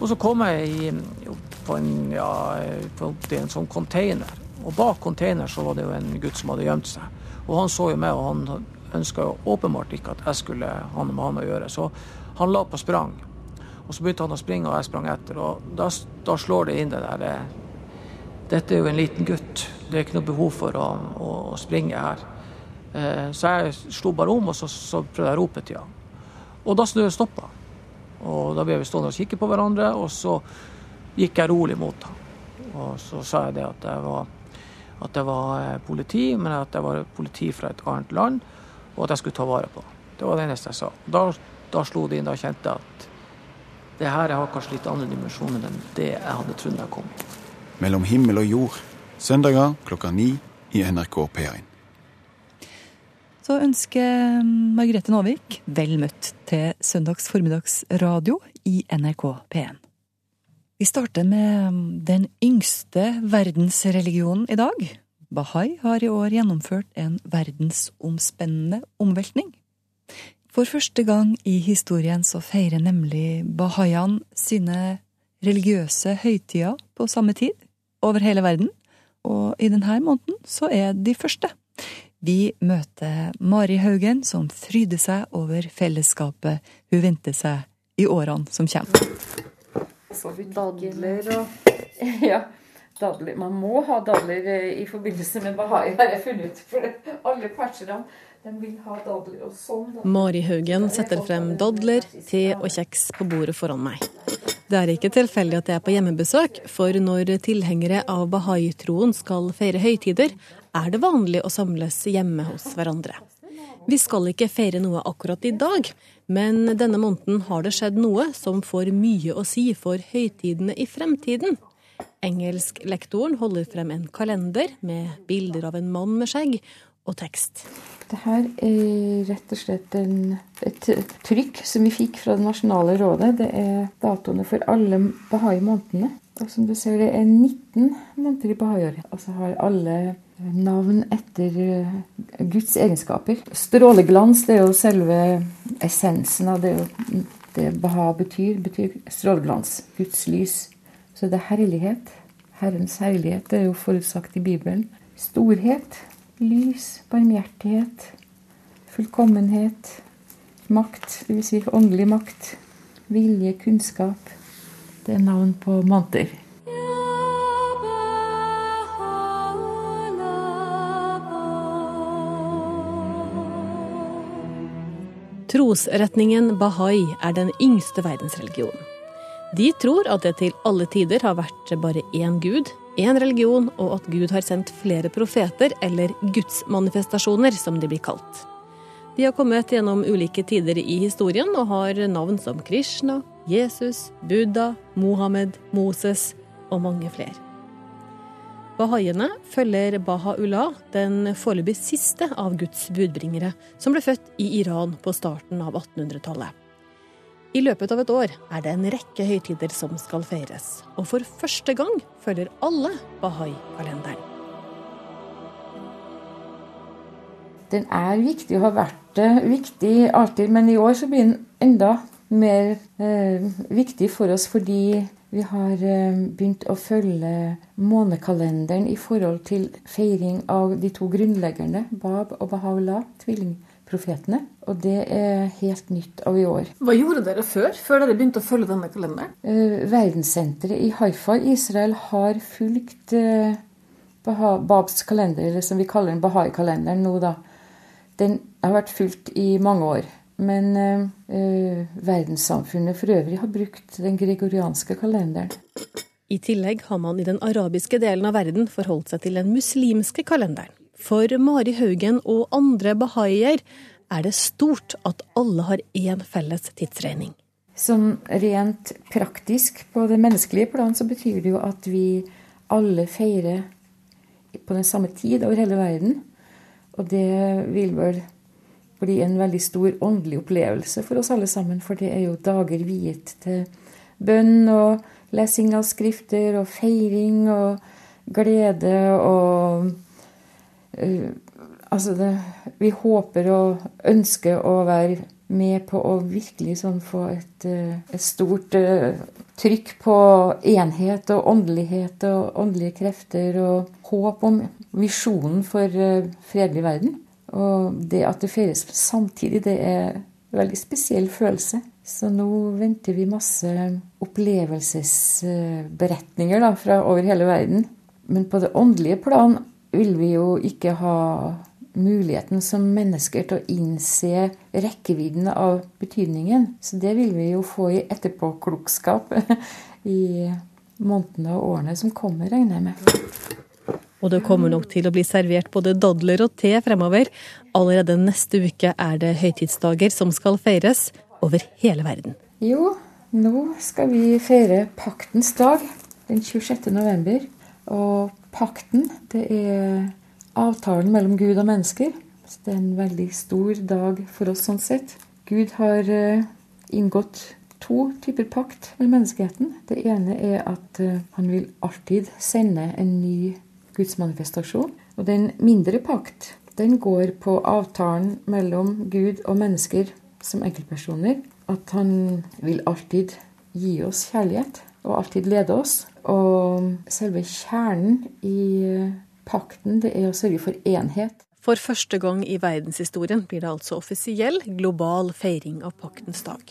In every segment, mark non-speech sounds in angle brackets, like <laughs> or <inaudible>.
Og så kom jeg på, en, ja, på en sånn container. Og bak container så var det jo en gutt som hadde gjemt seg. Og han så jo meg, og han ønska åpenbart ikke at jeg skulle ha noe med han å gjøre. Så han la på sprang. Og så begynte han å springe, og jeg sprang etter. Og da, da slår det inn det der eh, Dette er jo en liten gutt. Det er ikke noe behov for å, å, å springe her. Eh, så jeg slo bare om, og så, så prøvde jeg å rope til han. Og da stoppa han. Og da ble vi stående og kikke på hverandre, og så gikk jeg rolig mot ham. Og så sa jeg det at jeg var, at jeg var eh, politi, men at jeg var politi fra et annet land, og at jeg skulle ta vare på ham. Det var det eneste jeg sa. Da, da slo det inn, da kjente jeg at det her har kanskje litt andre dimensjoner enn det jeg hadde trodd jeg kom. Mellom himmel og jord, søndager klokka ni i NRK P1 så ønsker Margrethe Nåvik vel møtt til søndags formiddagsradio i NRK P1. Vi starter med den yngste verdensreligionen i dag. Bahai har i år gjennomført en verdensomspennende omveltning. For første gang i historien så feirer nemlig bahaiene sine religiøse høytider på samme tid over hele verden, og i denne måneden så er de første. Vi møter Mari Haugen, som fryder seg over fellesskapet hun venter seg i årene som kommer. Så vi dadler og <laughs> Ja, dadler. Man må ha dadler eh, i forbindelse med bahai, har jeg funnet ut. For alle perserne de vil ha dadler og sånn. Mari Haugen setter frem dadler, te og kjeks på bordet foran meg. Det er ikke tilfeldig at jeg er på hjemmebesøk, for når tilhengere av bahai-troen skal feire høytider, er det vanlig å samles hjemme hos hverandre. Vi skal ikke feire noe akkurat i dag, men denne måneden har det skjedd noe som får mye å si for høytidene i fremtiden. Engelsklektoren holder frem en kalender med bilder av en mann med skjegg og tekst. Det her er rett og slett en, et trykk som vi fikk fra Det nasjonale rådet. Det er datoene for alle bahai-månedene. Og som du ser, det er 19 måneder i bahai-året. Og så har alle navn etter eh, Guds egenskaper. Stråleglans det er jo selve essensen av det, det Baha betyr. betyr stråleglans. Guds lys. Så det er herlighet. Herrens herlighet. Det er jo forutsagt i Bibelen. Storhet. Lys. Barmhjertighet. Fullkommenhet. Makt. Dvs. Si åndelig makt. Vilje. Kunnskap. Det er navn på manter. Trosretningen bahai er den yngste verdensreligionen. De tror at det til alle tider har vært bare én gud, én religion, og at Gud har sendt flere profeter, eller gudsmanifestasjoner, som de blir kalt. De har kommet gjennom ulike tider i historien og har navn som Krishna, Jesus, Buddha, Mohammed, Moses og mange flere. Bahaiene følger Baha-Ullah, den foreløpig siste av Guds budbringere, som ble født i Iran på starten av 1800-tallet. I løpet av et år er det en rekke høytider som skal feires, og for første gang følger alle Bahai-kalenderen. Den er viktig og har vært viktig alltid, men i år så blir den enda mer eh, viktig for oss fordi vi har eh, begynt å følge månekalenderen i forhold til feiring av de to grunnleggerne, Bab og Bahá'u'lláh, tvillingprofetene. Og det er helt nytt av i år. Hva gjorde dere før, før dere begynte å følge denne kalenderen? Eh, verdenssenteret i Haifa i Israel har fulgt eh, Babs kalender, eller som vi kaller den Bahai-kalenderen nå, da. Den har vært fulgt i mange år. Men eh, verdenssamfunnet for øvrig har brukt den gregorianske kalenderen. I tillegg har man i den arabiske delen av verden forholdt seg til den muslimske kalenderen. For Mari Haugen og andre bahaier er det stort at alle har én felles tidsregning. Som rent praktisk på det menneskelige plan så betyr det jo at vi alle feirer på den samme tid over hele verden. Og det vil vel bli en veldig stor åndelig opplevelse for oss alle sammen. For det er jo dager viet til bønn og lesing av skrifter og feiring og glede og uh, Altså, det, vi håper og ønsker å være med på å virkelig sånn få et, eh, et stort uh, trykk på enhet og åndelighet og åndelige krefter og håp om visjonen for fredelig verden. Og det at det feires samtidig, det er en veldig spesiell følelse. Så nå venter vi masse opplevelsesberetninger da, fra over hele verden. Men på det åndelige plan vil vi jo ikke ha muligheten som mennesker til å innse rekkevidden av betydningen. Så det vil vi jo få i etterpåklokskap <laughs> i månedene og årene som kommer, regner jeg med. Og det kommer nok til å bli servert både dadler og te fremover. Allerede neste uke er det høytidsdager som skal feires over hele verden. Jo, nå skal vi feire paktens dag den 26. november. Og pakten, det er avtalen mellom Gud og mennesker. Så det er en veldig stor dag for oss sånn sett. Gud har eh, inngått to typer pakt med menneskeheten. Det ene er at eh, han vil alltid sende en ny gudsmanifestasjon. Og den mindre pakt, den går på avtalen mellom Gud og mennesker som enkeltpersoner. At han vil alltid gi oss kjærlighet, og alltid lede oss. Og selve kjernen i pakten, det er å sørge for enhet. For første gang i verdenshistorien blir det altså offisiell global feiring av paktens dag.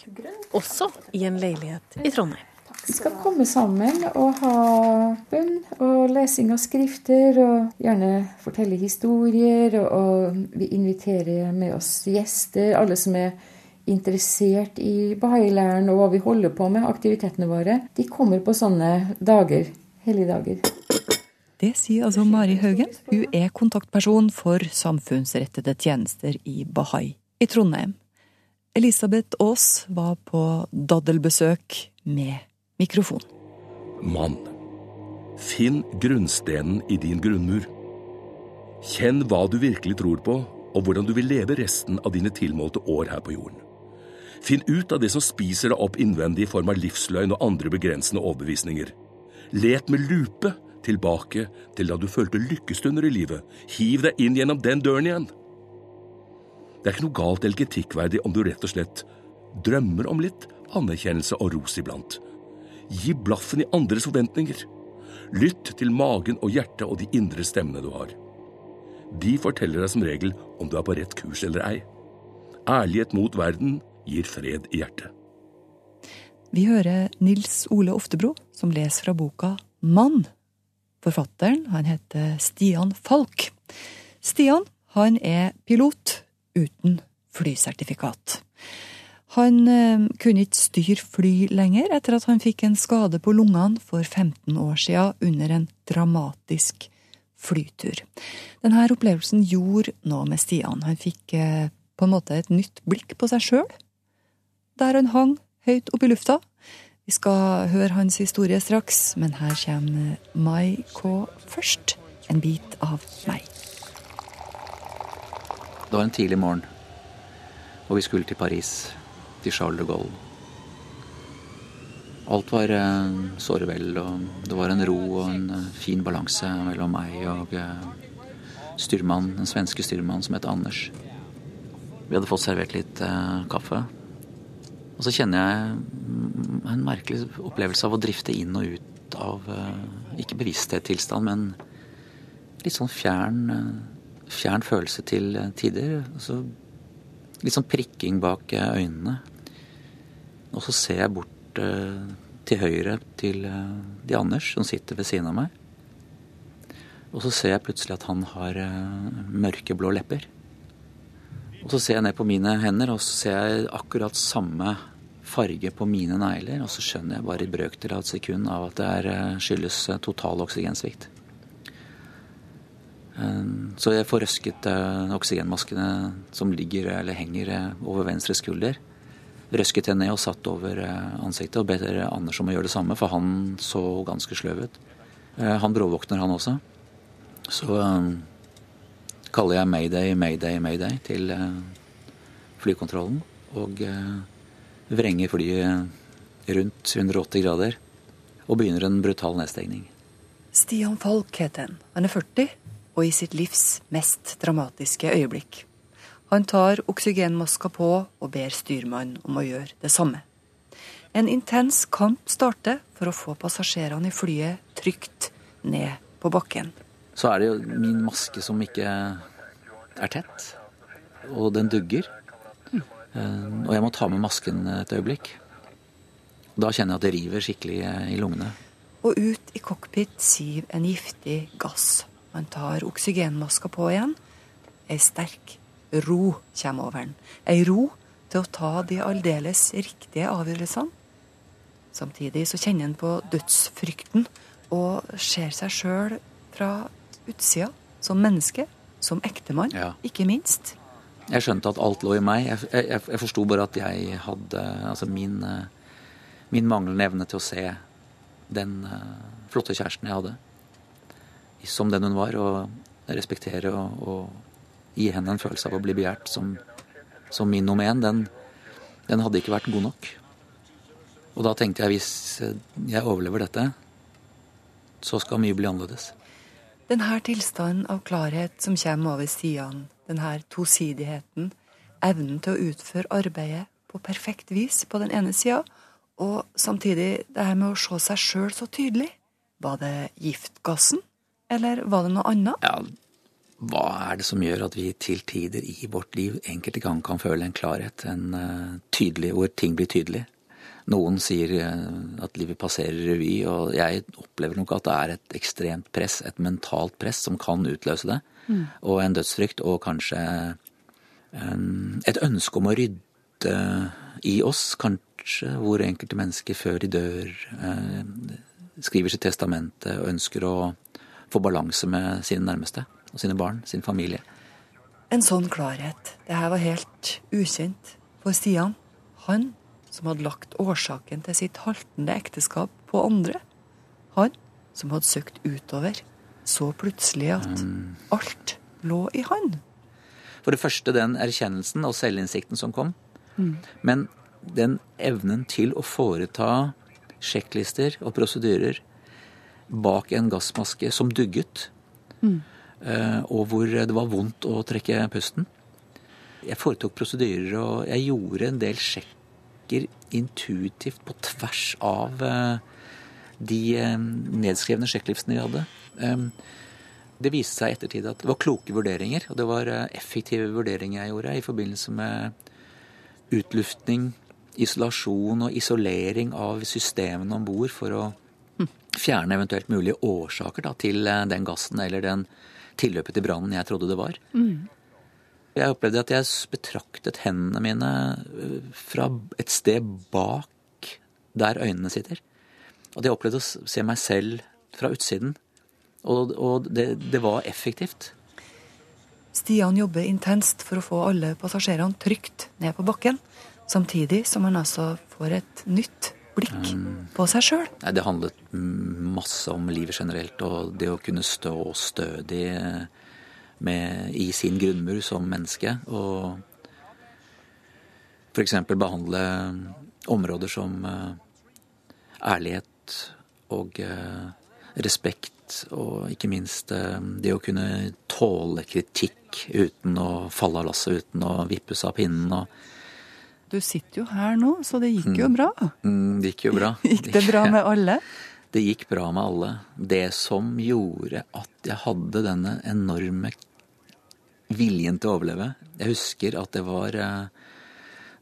Også i en leilighet i Trondheim. Skal komme sammen og ha bønn og lesing av skrifter, og gjerne fortelle historier. Og vi inviterer med oss gjester, alle som er interessert i bahai-læren og hva vi holder på med, aktivitetene våre. De kommer på sånne dager, helligdager. Det sier altså Mari Haugen. Hun er kontaktperson for samfunnsrettede tjenester i Bahai i Trondheim. Elisabeth Aas var på daddelbesøk med mikrofon. Mann, finn grunnstenen i din grunnmur. Kjenn hva du virkelig tror på, og hvordan du vil leve resten av dine tilmålte år her på jorden. Finn ut av det som spiser deg opp innvendig i form av livsløgn og andre begrensende overbevisninger. Let med lupe tilbake til da du følte lykkestunder i livet. Hiv deg inn gjennom den døren igjen. Det er ikke noe galt eller kritikkverdig om du rett og slett drømmer om litt anerkjennelse og ros iblant. Gi blaffen i andres forventninger. Lytt til magen og hjertet og de indre stemmene du har. De forteller deg som regel om du er på rett kurs eller ei. Ærlighet mot verden gir fred i hjertet. Vi hører Nils Ole Oftebro, som leser fra boka Mann Forfatteren han heter Stian Falk. Stian han er pilot uten flysertifikat. Han eh, kunne ikke styre fly lenger etter at han fikk en skade på lungene for 15 år siden under en dramatisk flytur. Denne opplevelsen gjorde noe med Stian. Han fikk eh, på en måte et nytt blikk på seg sjøl. Der han hang høyt oppe i lufta, vi skal høre hans historie straks, men her kommer Mai K først. En bit av meg. Det var en tidlig morgen, og vi skulle til Paris. Til Charles de Gaulle. Alt var eh, såre vel, og det var en ro og en eh, fin balanse mellom meg og eh, styrmannen, den svenske styrmannen som het Anders. Vi hadde fått servert litt kaffe. Og så kjenner jeg en merkelig opplevelse av å drifte inn og ut av ikke bevissthetstilstand, men litt sånn fjern, fjern følelse til tider. Altså, litt sånn prikking bak eh, øynene. Og så ser jeg bort til høyre til de Anders som sitter ved siden av meg. Og så ser jeg plutselig at han har eh, mørkeblå lepper. Og så ser jeg ned på mine hender, og så ser jeg akkurat samme farge på mine negler. Og så skjønner jeg bare i brøkdel av et sekund av at det er, eh, skyldes eh, total oksygensvikt. Eh, så jeg får røsket oksygenmaskene som ligger eller henger over venstre skulder. Røsket jeg ned og satt over ansiktet og ber Anders om å gjøre det samme, for han så ganske sløv ut. Han bråvåkner, han også. Så kaller jeg mayday, mayday, mayday til uh, flykontrollen. Og uh, vrenger flyet rundt 180 grader og begynner en brutal nedstengning. Stian Falk heter han. Han er 40 og i sitt livs mest dramatiske øyeblikk. Han tar oksygenmaska på og ber styrmannen om å gjøre det samme. En intens kamp starter for å få passasjerene i flyet trygt ned på bakken. Så er det jo min maske som ikke er tett, og den dugger. Mm. Og jeg må ta med masken et øyeblikk. Da kjenner jeg at det river skikkelig i lungene. Og ut i cockpit siver en giftig gass. Han tar oksygenmaska på igjen. Ei sterk ro kommer over han. Ei ro til å ta de aldeles riktige avgjørelsene. Samtidig så kjenner han på dødsfrykten og ser seg sjøl fra utsida. Som menneske, som ektemann, Ja. ikke minst. Jeg skjønte at alt lå i meg. Jeg, jeg, jeg forsto bare at jeg hadde Altså min, eh, min manglende evne til å se den eh, flotte kjæresten jeg hadde, som den hun var, og respektere og, og gi henne en følelse av å bli begjært som, som min nummer én, den, den hadde ikke vært god nok. Og da tenkte jeg hvis jeg overlever dette, så skal mye bli annerledes. Denne tilstanden av klarhet som kommer over sidene, denne tosidigheten, evnen til å utføre arbeidet på perfekt vis på den ene sida, og samtidig det her med å se seg sjøl så tydelig. Var det giftgassen, eller var det noe annet? Ja, hva er det som gjør at vi til tider i vårt liv enkelte ganger kan føle en klarhet, en eh, tydelig, hvor ting blir tydelig? Noen sier eh, at livet passerer revy, og jeg opplever nok at det er et ekstremt press, et mentalt press, som kan utløse det. Og en dødsfrykt, og kanskje en, et ønske om å rydde i oss, kanskje, hvor enkelte mennesker før de dør eh, skriver sitt testamente og ønsker å få balanse med sine nærmeste og sine barn, sin familie. En sånn klarhet. Det her var helt ukjent for Stian. Han som hadde lagt årsaken til sitt haltende ekteskap på andre. Han som hadde søkt utover. Så plutselig at alt lå i han. For det første den erkjennelsen og selvinnsikten som kom. Men den evnen til å foreta sjekklister og prosedyrer bak en gassmaske som dugget, mm. og hvor det var vondt å trekke pusten. Jeg foretok prosedyrer, og jeg gjorde en del sjekker intuitivt på tvers av eh, de eh, nedskrevne sjekklistene vi hadde. Eh, Det viste seg i ettertid at det var kloke vurderinger, og det var eh, effektive vurderinger jeg gjorde i forbindelse med utluftning, isolasjon og isolering av systemene om bord for å fjerne eventuelt mulige årsaker da, til eh, den gassen eller den tilløpet til brannen jeg trodde det var. Jeg opplevde at jeg betraktet hendene mine eh, fra et sted bak der øynene sitter. Og jeg opplevde å se meg selv fra utsiden. Og, og det, det var effektivt. Stian jobber intenst for å få alle passasjerene trygt ned på bakken, samtidig som han altså får et nytt blikk på seg sjøl. Det handlet masse om livet generelt, og det å kunne stå stødig med, i sin grunnmur som menneske. Og f.eks. behandle områder som eh, ærlighet og eh, respekt, og ikke minst eh, det å kunne tåle kritikk uten å falle av lasset, uten å vippes av pinnen. og Du sitter jo her nå, så det gikk jo bra. Mm, det gikk jo bra. <laughs> Gikk det bra med alle? Det gikk bra med alle. Det som gjorde at jeg hadde denne enorme viljen til å overleve Jeg husker at det var eh,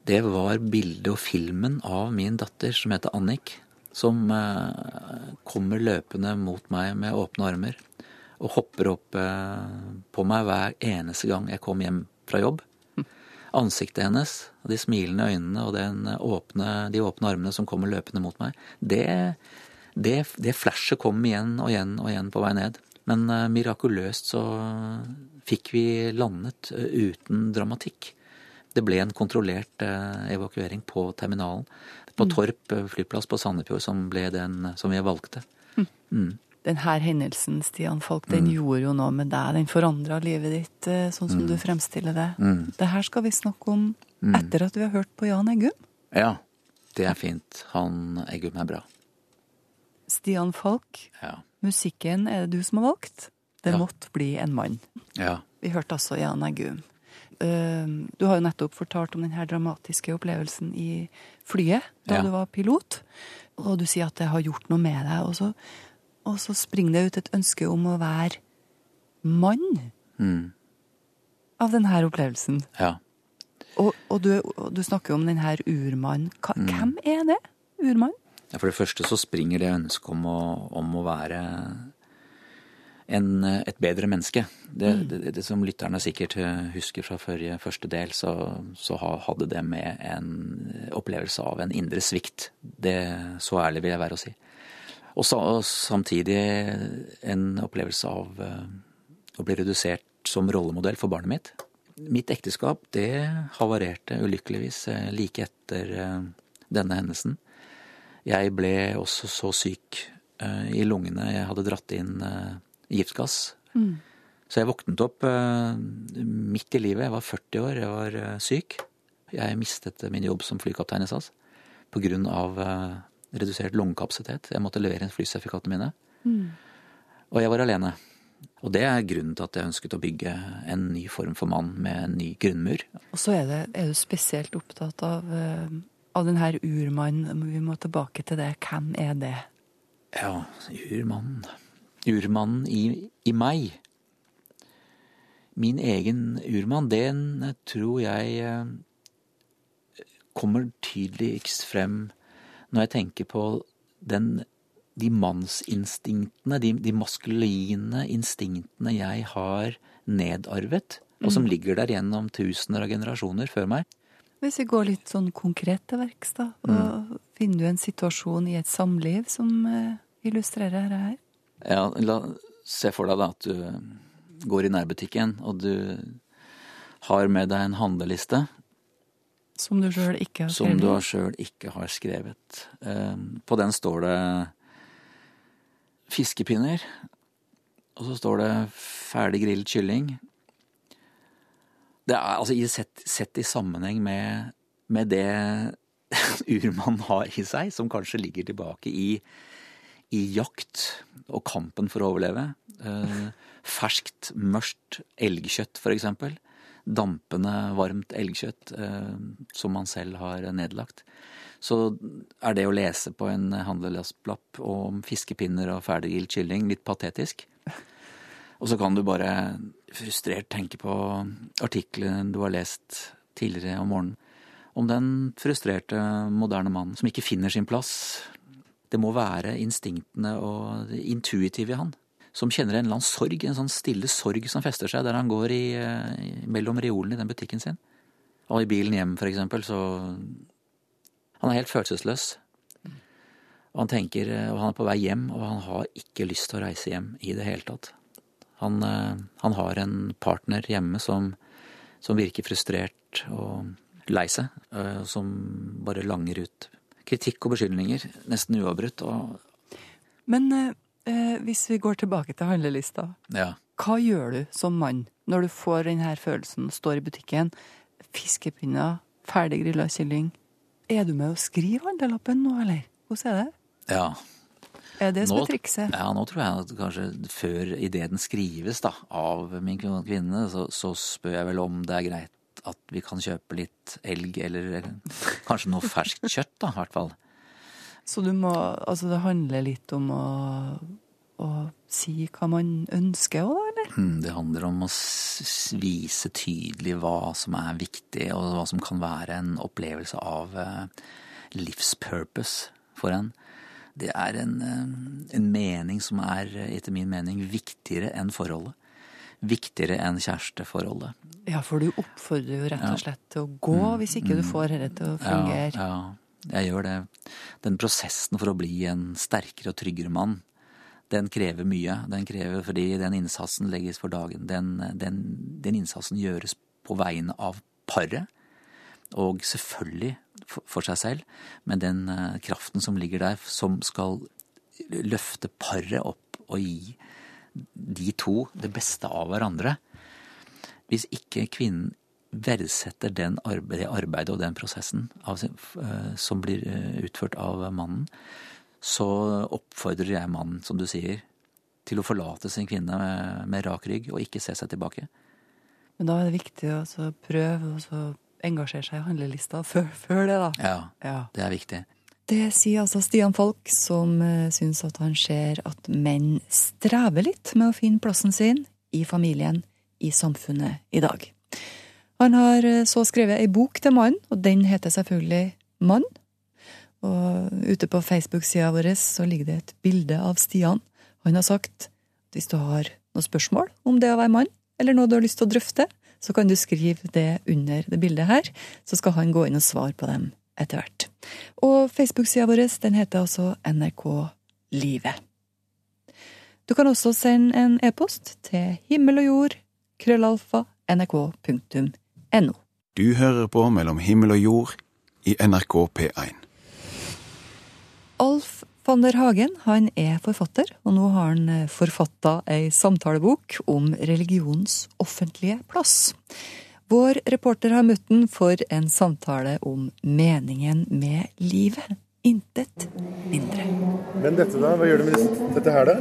Det var bildet og filmen av min datter som heter Annik, som eh, kommer løpende mot meg med åpne armer og hopper opp eh, på meg hver eneste gang jeg kom hjem fra jobb. Ansiktet hennes, de smilende øynene og den åpne, de åpne armene som kommer løpende mot meg, det, det, det flashet kom igjen og igjen og igjen på vei ned. Men uh, mirakuløst så fikk vi landet uh, uten dramatikk. Det ble en kontrollert uh, evakuering på terminalen. På Torp eh, flyplass på Sandefjord som ble den som vi valgte. Mm. Denne hendelsen, Stian Falk, den gjorde jo noe med deg. Den forandra livet ditt, eh, sånn som du fremstiller det. Mm. Det her skal vi snakke om etter at vi har hørt på Jan Eggum. Ja, det er fint. Han Eggum er bra. Stian Falk, Ja. musikken er det du som har valgt. Det Ja. måtte bli en mann. ja. Vi hørte altså Jan Eggum. eh, Du har jo nettopp fortalt om den her dramatiske opplevelsen i flyet da Ja. du var pilot. Og du sier at det har gjort noe med deg. Og så, og så springer det ut et ønske om å være mann Mm. av denne opplevelsen. Ja. Og, og, du, og du snakker om denne urmannen. Mm. Hvem er det? Urmann? Ja, For det første så springer det ønsket om å, om å være en, et bedre menneske. Det, det, det som lytterne sikkert eh, husker fra forrige første del, så, så hadde det med en opplevelse av en indre svikt. Det Så ærlig vil jeg være å si. Og, så, og samtidig en opplevelse av eh, å bli redusert som rollemodell for barnet mitt. Mitt ekteskap det havarerte ulykkeligvis eh, like etter eh, denne hendelsen. Jeg ble også så syk i lungene. Jeg hadde dratt inn giftgass. giftgass. Så jeg våknet opp midt i livet. Jeg var 40 år, jeg var syk. Jeg mistet min jobb som flykaptein i SAS eh, redusert lungekapasitet. Jeg måtte levere inn flysertifikatene mine. Og jeg var alene. Og det er grunnen til at jeg ønsket å bygge en ny form for mann med en ny grunnmur. Og så er, det, er du spesielt opptatt av, eh, av den her urmannen. Vi må tilbake til det. Hvem er det? Ja, urmannen. Urmannen i, i meg. Min egen urmann, den tror jeg eh, kommer tydeligst frem når jeg tenker på den, de mannsinstinktene, de, de maskuline instinktene jeg har nedarvet, og som ligger der gjennom tusener av generasjoner før meg. Hvis vi går litt sånn konkret til verks, da. Og finner du en situasjon i et samliv som eh, illustrerer det her? Ja, la, se for deg da at du går i nærbutikken, og du har med deg en handleliste Som du sjøl ikke har som du skrevet? sjøl ikke har skrevet. På den står det fiskepinner, og så står det ferdig grillet kylling. Det er altså sett, sett i sammenheng med, med det <laughs> urmannen har i seg, som kanskje ligger tilbake i, i jakt og kampen for å overleve. Eh, <laughs> ferskt, mørkt elgkjøtt, for eksempel. Dampende, varmt elgkjøtt eh, som man selv har nedlagt. Så er det å lese på en handlelastlapp om fiskepinner og ferdiggilt kylling litt patetisk. Og så kan du bare frustrert tenke på artikkelen du har lest tidligere om morgenen. Om den frustrerte moderne mannen som ikke finner sin plass. Det må være instinktene og det intuitive i han. Som kjenner en eller annen sorg, en sånn stille sorg som fester seg der han går i, i, mellom reolene i den butikken sin. Og i bilen hjem, for eksempel, så Han er helt følelsesløs. Og han tenker, eh, og han er på vei hjem, og han har ikke lyst til å reise hjem i det hele tatt. Han, eh, han har en partner hjemme som, som virker frustrert og lei seg, eh, som bare langer ut kritikk og beskyldninger nesten uavbrutt. Og Men eh, hvis vi går tilbake til handlelista. ja, Hva gjør du som mann når du får denne følelsen, står i butikken, fiskepinner, ferdig grilla kylling? Er du med å skrive handlelappen nå, eller? Hvordan er det? ja. Er det som er trikset? Ja, nå tror jeg at kanskje før ideen skrives da, av min kvinne, så, så spør jeg vel om det er greit at vi kan kjøpe litt elg, eller kanskje noe ferskt kjøtt, da, i hvert fall. Så du må Altså, det handler litt om å, å si hva man ønsker òg, da, eller? Hmm, Det handler om å vise tydelig hva som er viktig, og hva som kan være en opplevelse av eh, livspurpose for en. Det er en, eh, en mening som er, etter min mening, viktigere enn forholdet. Viktigere enn kjæresteforholdet. Ja, for du oppfordrer jo rett og slett til å gå hvis ikke du får dette til å fungere. Ja, ja, jeg gjør det. Den prosessen for å bli en sterkere og tryggere mann, den krever mye. Den krever fordi den innsatsen legges for dagen. Den, den, den innsatsen gjøres på vegne av paret, og selvfølgelig for, for seg selv, men den eh, kraften som ligger der, som skal løfte paret opp og gi de to det beste av hverandre. Hvis ikke kvinnen verdsetter den arbeid, det arbeidet og den prosessen av, eh, som blir eh, utført av mannen, så oppfordrer jeg mannen, som du sier, til å forlate sin kvinne med, med rak rygg og ikke se seg tilbake. Men da er det viktig å prøve å engasjere seg i handlelista før, før, det, da. Ja, ja, det er viktig. Det sier altså Stian Falk, som uh, syns at han ser at menn strever litt med å finne plassen sin i familien, i samfunnet i dag. Han har uh, så skrevet ei bok til mannen, og den heter selvfølgelig Mann. Og ute på Facebook-sida vår så ligger det et bilde av Stian. Han har sagt at hvis du har noen spørsmål om det å være mann, eller noe du har lyst til å drøfte, så kan du skrive det under det bildet her, så skal han gå inn og svare på dem etter hvert. Og Facebook-sida vår den heter altså NRK Livet. Du kan også sende en e-post til himmel og jord, krøllalfa, nrk.no. Du hører på Mellom himmel og jord i NRK P1. Alf van der Hagen han er forfatter, og nå har han eh, forfatta ei samtalebok om religionens offentlige plass. Vår reporter har møtt den for en samtale om meningen med livet. Intet mindre. Men dette, da? Hva gjør du med dette her, da?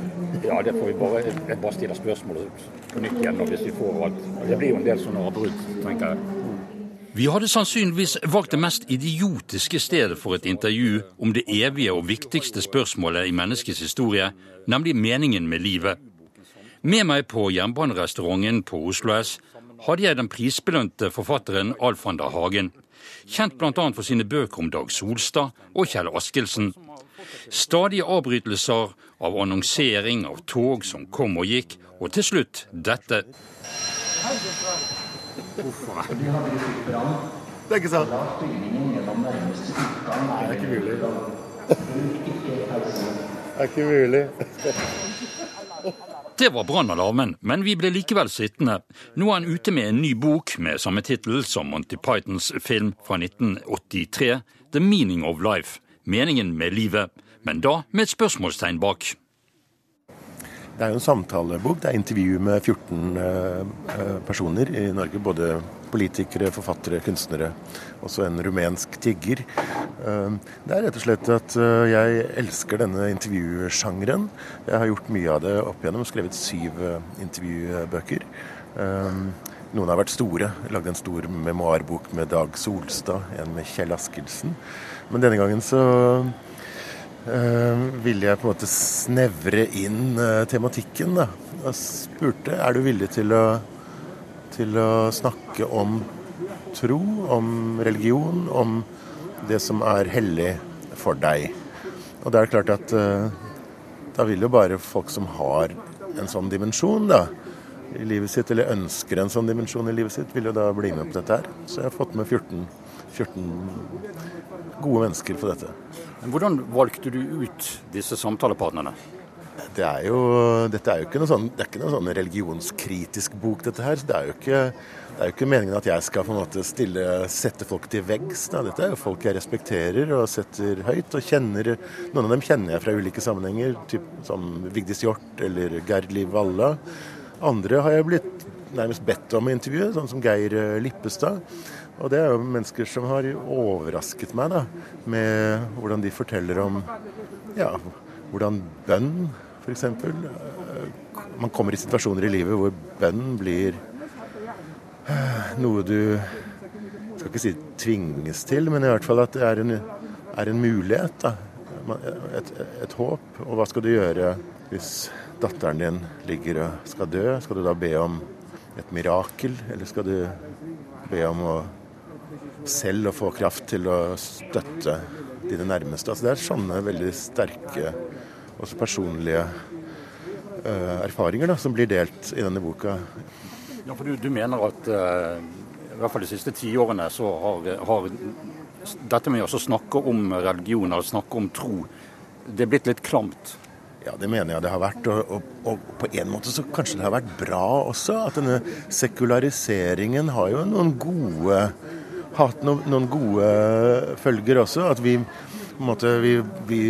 Ja, det får vi bare, Jeg bare stiller spørsmålet på nytt igjen hvis vi får alt. Det blir jo en del sånne avbrudd, tenker jeg. Vi hadde sannsynligvis valgt det mest idiotiske stedet for et intervju om det evige og viktigste spørsmålet i menneskets historie, nemlig meningen med livet. Med meg på jernbanerestauranten på Oslo S hadde jeg den prisbelønte forfatteren Alf van der Hagen, kjent bl.a. for sine bøker om Dag Solstad og Kjell Askildsen. Stadige avbrytelser av annonsering av tog som kom og gikk, og til slutt dette. Det er ikke sant. Det er ikke mulig. Det er ikke mulig. Det var brannalarmen, men vi ble likevel sittende. Nå er han ute med en ny bok med samme tittel som Monty Pythons film fra 1983, The Meaning of Life, meningen med livet, men da med et spørsmålstegn bak. Det er jo en samtalebok. Det er intervju med 14 eh, eh, personer i Norge. Både politikere, forfattere, kunstnere. Også en rumensk tigger. Eh, det er rett og slett at jeg elsker denne intervjusjangeren. Jeg har gjort mye av det opp igjennom. Skrevet syv intervjubøker. Noen har vært store. Lagde en stor memoarbok med Dag Solstad, en med Kjell Askildsen. Men denne gangen så øh, ville jeg på en måte snevre inn øh, tematikken. Da. Jeg spurte er du villig til å, til å snakke om tro, om religion, om det som er hellig for deg. Og det er klart at uh, da vil jo bare folk som har en sånn dimensjon da, i livet sitt, eller ønsker en sånn dimensjon i livet sitt, vil jo da bli med på dette her. Så jeg har fått med 14, 14 gode mennesker på dette. Hvordan valgte du ut disse samtalepartnerne? Det er jo, dette er jo ikke noe sånn, det er ikke noe sånn religionskritisk bok, dette her. Det er ikke, det er jo ikke meningen at jeg skal på en måte stille, sette folk til veggs. Dette er jo folk jeg respekterer og setter høyt. og kjenner, Noen av dem kjenner jeg fra ulike sammenhenger, typ, som Vigdis Hjort eller Gerd Liv Valla. Andre har jeg blitt nærmest bedt om å intervjue, sånn som Geir Lippestad. Og det er jo mennesker som har overrasket meg da, med hvordan de forteller om ja, hvordan bønn f.eks. Man kommer i situasjoner i livet hvor bønn blir eh, noe du skal ikke si tvinges til, men i hvert fall at det er en, er en mulighet. Et, et, håp. Og hva skal du gjøre hvis datteren din ligger og skal dø? Skal du da be om et mirakel, eller skal du be om å selv å få kraft til å støtte dine nærmeste. Altså det er sånne veldig sterke, også personlige uh, erfaringer da, som blir delt i denne boka. Ja, for du, du mener at uh, i hvert fall de siste tiårene så har, har dette med å snakke om religion eller snakke om tro, det er blitt litt klamt? Ja, det mener jeg det har vært. Og, og, og, på en måte så kanskje det har vært bra også. At denne sekulariseringen har jo noen gode hatt noen, noen gode følger også. At vi, måte, vi, vi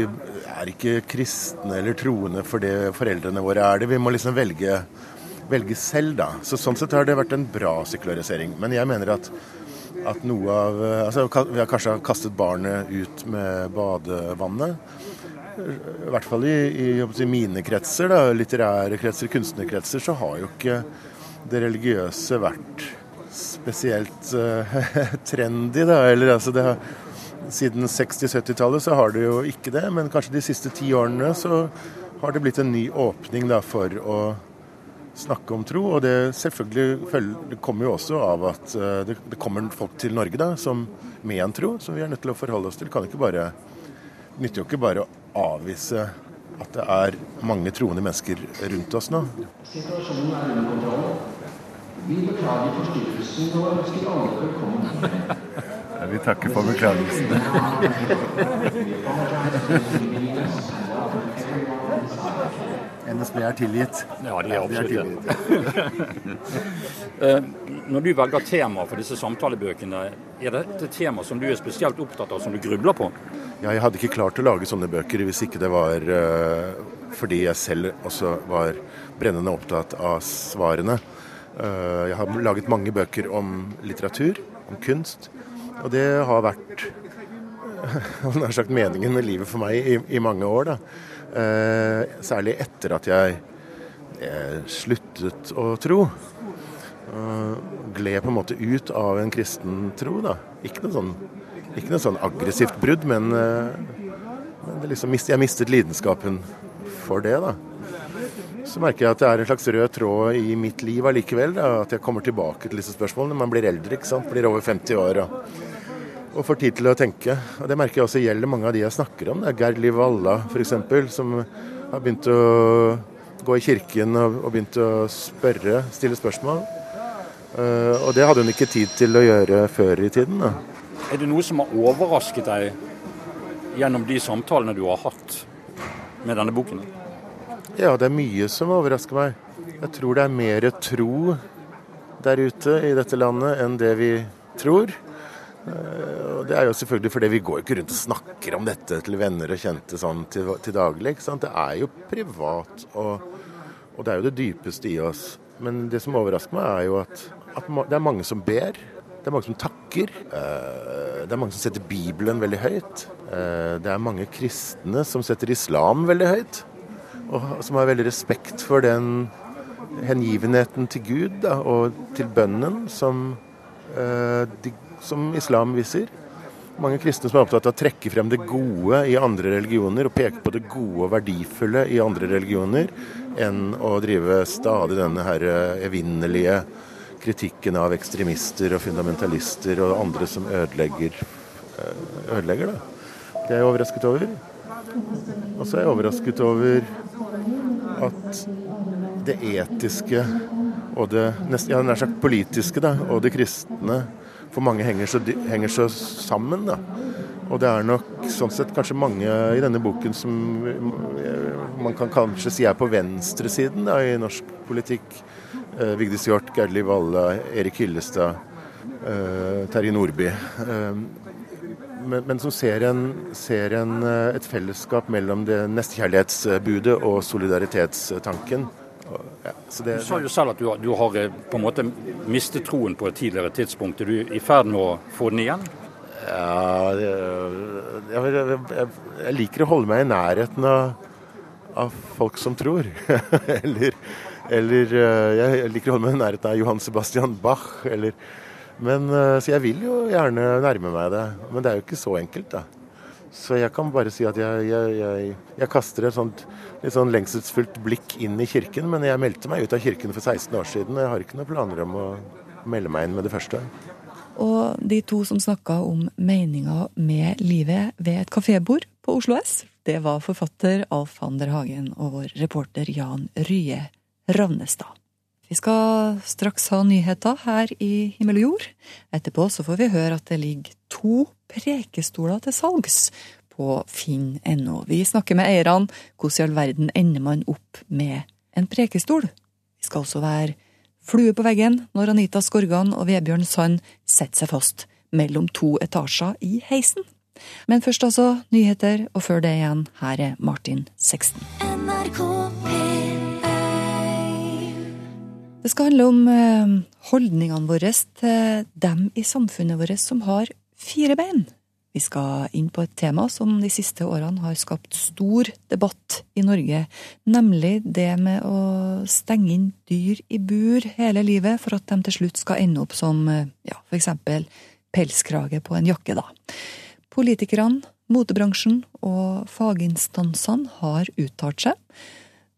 er ikke kristne eller troende for det foreldrene våre er det. Vi må liksom velge, velge selv, da. Så Sånn sett har det vært en bra sekularisering. Men jeg mener at, at noe av altså, Vi har kanskje kastet barnet ut med badevannet. I hvert fall i, i, mine kretser, da, litterære kretser, kunstnerkretser, så har jo ikke det religiøse vært spesielt uh, <laughs> trendy, da. Eller altså det har, Siden 60-70-tallet så har det jo ikke det, men kanskje de siste ti årene så har det blitt en ny åpning da for å snakke om tro. Og det selvfølgelig det kommer jo også av at uh, det, det, kommer folk til Norge da, som med en tro, som vi er nødt til å forholde oss til. Kan ikke bare, nytter jo ikke bare å avvise at det er mange troende mennesker rundt oss nå. Situasjonen er under kontroll. Vi beklager forstyrrelsen og ønsker alle velkommen. <laughs> Vi takker for beklagelsen. NSB er tilgitt. Ja, de er absolutt det. <laughs> Eh, når du velger tema for disse samtalebøkene, er dette et tema som du er spesielt opptatt av, som du grubler på? Ja, jeg hadde ikke klart å lage sånne bøker hvis ikke det var uh, fordi jeg selv også var brennende opptatt av svarene. Uh, jeg har laget mange bøker om litteratur, om kunst, og det har vært <laughs> nær sagt meningen med livet for meg i, i mange år. Eh, særlig etter at jeg eh, sluttet å tro. Eh, gled på en måte ut av en kristen tro. da. Ikke noe sånn, ikke noe sånn aggressivt brudd, men, eh, men liksom, jeg mistet lidenskapen for det. da. Så merker jeg at det er en slags rød tråd i mitt liv allikevel. At jeg kommer tilbake til disse spørsmålene. Man blir eldre, ikke sant. Blir over 50 år. og og får tid til å tenke. Og Det merker jeg også gjelder mange av de jeg snakker om. Det er Gerd Liv Valla f.eks., som har begynt å gå i kirken og, og begynt å spørre, stille spørsmål. Uh, og det hadde hun ikke tid til å gjøre før i tiden. Da. Er det noe som har overrasket deg gjennom de samtalene du har hatt med denne boken? Ja, det er mye som overrasker meg. Jeg tror det er mer tro der ute i dette landet enn det vi tror. Eh, og Det er jo selvfølgelig fordi vi går ikke rundt og snakker om dette til venner og kjente sånn til, til daglig. Det er jo privat, og, og, det er jo det dypeste i oss. Men det som overrasker meg, er jo at, at det er mange som ber. Det er mange som takker. Eh, det er mange som setter Bibelen veldig høyt. Eh, det er mange kristne som setter islam veldig høyt. Og som har veldig respekt for den hengivenheten til Gud da, og til bønnen som de som islam viser. Mange kristne som er opptatt av å trekke frem det gode i andre religioner, og peke på det gode og verdifulle i andre religioner, enn å drive stadig denne her eh, evinnelige kritikken av ekstremister og fundamentalister og andre som ødelegger, eh, ødelegger det. Det er jeg overrasket over. Og så er jeg overrasket over at det etiske og det ja, nær sagt politiske da, og det kristne for mange henger så, henger så sammen. da. Og det er nok sånn sett kanskje mange i denne boken som man kan kanskje si er på venstresiden da, i norsk politikk. Eh, Vigdis Hjorth, Gerdli Valle, Erik Hyllestad, eh, Terje Nordby. Eh, men, men, som ser, en, ser en, eh, et fellesskap mellom det nestekjærlighetsbudet og solidaritetstanken. Ja, det, du sa jo selv at du, du, har eh, på en måte mistet troen på et tidligere tidspunkt. Er du i ferd med å få den igjen? Ja, jeg, jeg, jeg, liker å holde meg i nærheten av, av folk som tror. <laughs> eller, eller, eh, jeg liker å holde meg i nærheten av Johan Sebastian Bach. Eller, men, eh, så jeg vil jo gjerne nærme meg det. Men det er jo ikke så enkelt, da. Så jeg kan bare si at jeg, jeg, jeg kaster et sånt litt sånn lengselsfullt blikk inn i kirken. Men jeg meldte meg ut av kirken for 16 år siden, og jeg har ikke noen planer om å melde meg inn med det første. Og de to som snakka om meninga med livet ved et kafébord på Oslo S, det var forfatter Alf Ander Hagen og vår reporter Jan Rye Ravnestad. Vi skal straks ha nyheter her i Himmel og jord. Etterpå så får vi høre at det ligger to prekestoler til salgs på finn.no. Vi snakker med eierne. Hvordan i all verden ender man opp med en prekestol? Vi skal også være flue på veggen når Anita Skorgan og Vebjørn Sand setter seg fast mellom to etasjer i heisen. Men først altså nyheter, og før det igjen, her er Martin 16. Det skal handle om eh, holdningene våre til dem i samfunnet vårt som har fire bein. Vi skal inn på et tema som de siste årene har skapt stor debatt i Norge, nemlig det med å stenge inn dyr i bur hele livet for at de til slutt skal ende opp som ja, for eksempel pelskrage på en jakke, da. Politikerne, motebransjen og faginstansene har uttalt seg.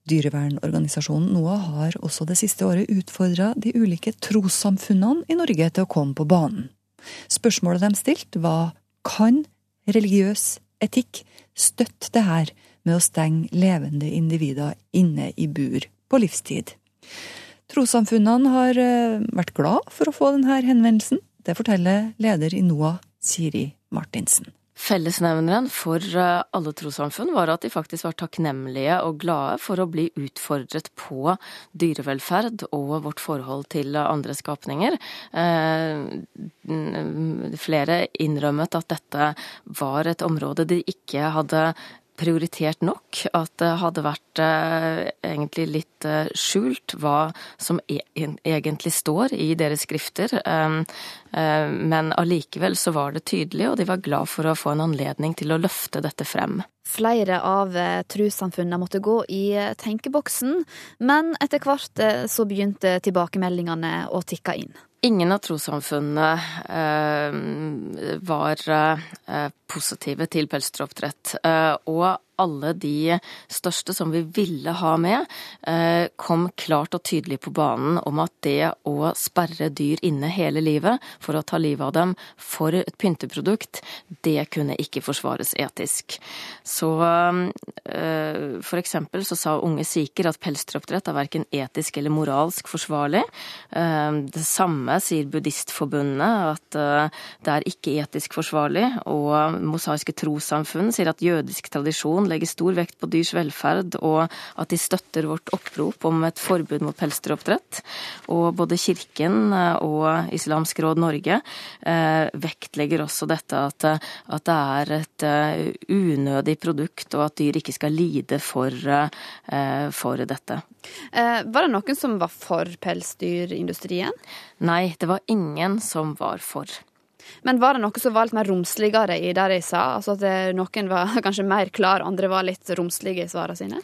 Dyrevernorganisasjonen NOAH har også det siste året utfordra de ulike trossamfunnene i Norge til å komme på banen. Spørsmålet de stilte, var kan religiøs etikk støtte det her med å stenge levende individer inne i bur på livstid? Trossamfunnene har eh, vært glad for å få denne henvendelsen. Det forteller leder i NOAH, Siri Martinsen. Fellesnevneren for eh, alle trossamfunn var at de faktisk var takknemlige og glade for å bli utfordret på dyrevelferd og vårt forhold til andre skapninger. Eh, flere innrømmet at dette var et område de ikke hadde prioritert nok. At det hadde vært eh, egentlig litt eh, skjult hva som e egentlig står i deres skrifter. Um, eh, men allikevel så var det tydelig, og de var glad for å få en anledning til å løfte dette frem. Flere av trossamfunnene måtte gå i tenkeboksen, men etter hvert så begynte tilbakemeldingene å tikke inn. Ingen av trossamfunnene eh, var eh, positive til pelsdyroppdrett. Eh, og alle de største som vi ville ha med, eh, kom klart og tydelig på banen om at det å sperre dyr inne hele livet for å ta livet av dem for et pynteprodukt, det kunne ikke forsvares etisk. Så eh, for eksempel så sa unge sikher at pelsdyroppdrett er verken etisk eller moralsk forsvarlig. Det samme sier Buddhistforbundet, at det er ikke etisk forsvarlig. og mosaiske trossamfunn sier at jødisk tradisjon legger stor vekt på dyrs velferd, og at de støtter vårt opprop om et forbud mot pelsdyroppdrett. Og både Kirken eh, og Islamsk råd Norge eh, vektlegger også dette at, at, det er et unødig produkt, og at dyr ikke skal lide for, for dette. Eh, var det noen som var for pelsdyrindustrien? Nei, det var ingen som var for. Men var det noe som var litt mer romsligere i det de sa? Altså at noen var <laughs> kanskje mer klar, andre var litt romslige i svarene sine?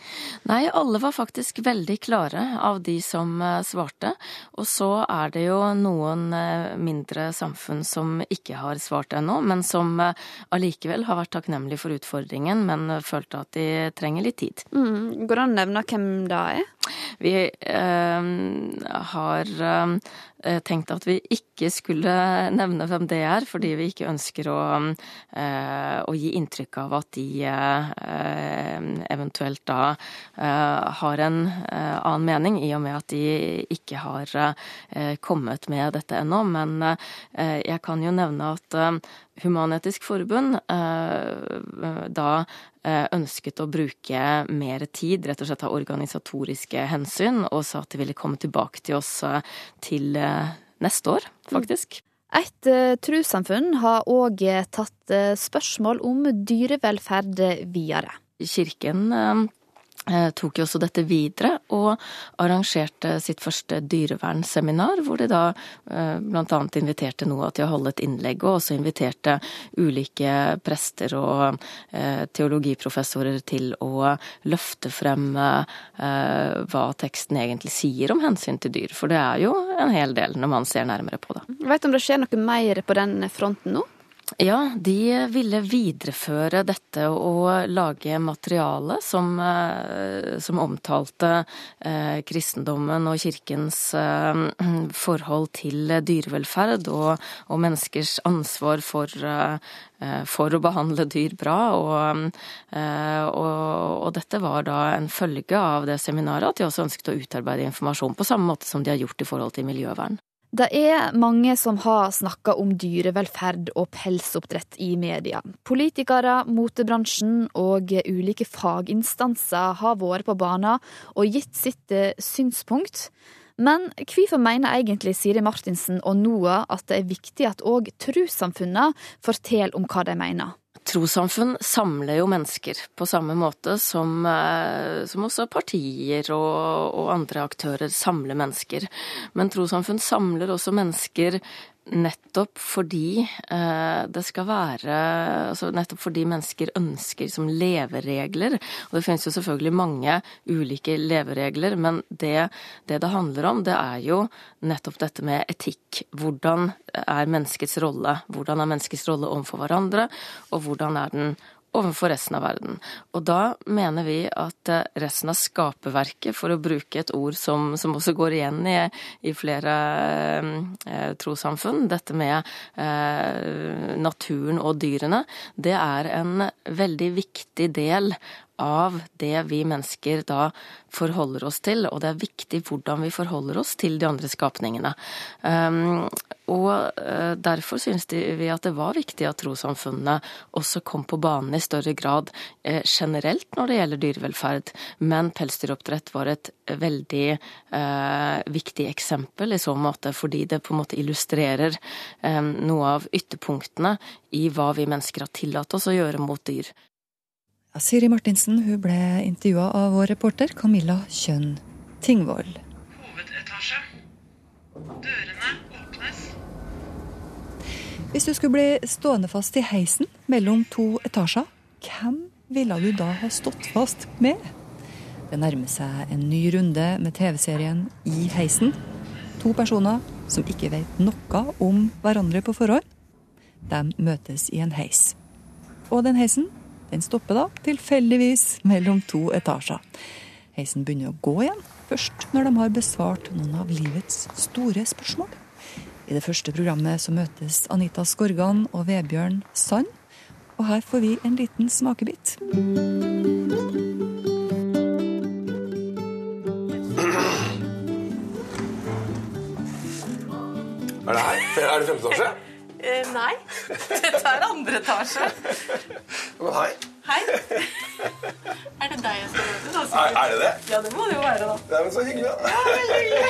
Nei, alle var faktisk veldig klare av de som eh, svarte. Og så er det jo noen eh, mindre samfunn som ikke har svart ennå, men som eh, allikevel har vært takknemlige for utfordringen, men følte at de trenger litt tid. Mm. Går det an å nevne hvem det er? Vi eh, har eh, tenkt at vi ikke skulle nevne hvem det er, fordi vi ikke ønsker å, eh, å gi inntrykk av at de eh, eventuelt da eh, har en eh, annen mening, i og med at de ikke har kommet med dette ennå. Men jeg kan jo nevne at Human-Etisk Forbund da Eh, ønsket å bruke mer tid, rett og slett av organisatoriske hensyn, og sa at de ville komme tilbake til oss eh, til eh, neste år, faktisk. Et trossamfunn har òg tatt spørsmål om dyrevelferd videre. Kirken Eh, tok jo også dette videre og arrangerte sitt første dyrevernseminar, hvor de da eh, bl.a. inviterte NOAH til å holde et innlegg, og også inviterte ulike prester og eh, teologiprofessorer til å løfte frem hva teksten egentlig sier om hensyn til dyr. For det er jo en hel del når man ser nærmere på det. Vet du om det skjer noe mer på den fronten nå? Ja, de ville videreføre dette og lage materiale som, eh, som omtalte eh, kristendommen og kirkens eh, forhold til dyrevelferd og, og menneskers ansvar for, eh, for, å behandle dyr bra. Og, eh, og, og, dette var da en følge av det seminaret at de også ønsket å utarbeide informasjon på samme måte som de har gjort i forhold til miljøvern. Det er mange som har snakka om dyrevelferd og pelsoppdrett i media. Politikere, motebransjen og ulike faginstanser har vært på banen og gitt sitt eh, synspunkt. Men hvorfor mener egentlig Siri Martinsen og NOAH at det er viktig at òg trossamfunnene forteller om hva de mener? Trossamfunn samler jo mennesker på samme måte som, eh, som også partier og, og, andre aktører samler mennesker. Men trossamfunn samler også mennesker nettopp fordi eh, det skal være altså Nettopp fordi mennesker ønsker som leveregler. Og det finnes jo selvfølgelig mange ulike leveregler, men det, det det handler om, det er jo nettopp dette med etikk. Hvordan er menneskets rolle? Hvordan er menneskets rolle overfor hverandre, og hvordan er den overfor resten av verden. Og da mener vi at eh, resten av skaperverket, for å bruke et ord som, som også går igjen i, i flere eh, trossamfunn, dette med eh, naturen og dyrene, det er en veldig viktig del av det vi mennesker da forholder oss til, og det er viktig hvordan vi forholder oss til de andre skapningene. Um, og uh, derfor syns vi at det var viktig at trossamfunnene også kom på banen i større grad uh, generelt når det gjelder dyrevelferd, men pelsdyroppdrett var et veldig eh, viktig eksempel i så måte, fordi det på en måte illustrerer eh, noe av ytterpunktene i hva vi mennesker har tillatt oss å gjøre mot dyr. Ja, Siri Martinsen hun ble intervjua av vår reporter Camilla Kjønn Tingvoll. Hovedetasje. Dørene åpnes. Hvis du skulle bli stående fast i heisen mellom to etasjer, hvem ville du da ha stått fast med? Det nærmer seg en ny runde med TV-serien I heisen. To personer som ikke vet noe om hverandre på forhånd. De møtes i en heis. Og den heisen den stopper da tilfeldigvis mellom to etasjer. Heisen begynner å gå igjen, først når de har besvart noen av livets store spørsmål. I det første programmet så møtes Anita Skorgan og Vebjørn Sand. Og her får vi en liten smakebit. Er det her? Er det femte etasje? Eh, nei. Dette er andre etasje. Men hei. Hei. Er det deg jeg skal møte, da? Er, er det det? Ja, det må det jo være, da. er men Så hyggelig. da. Ja, veldig hyggelig.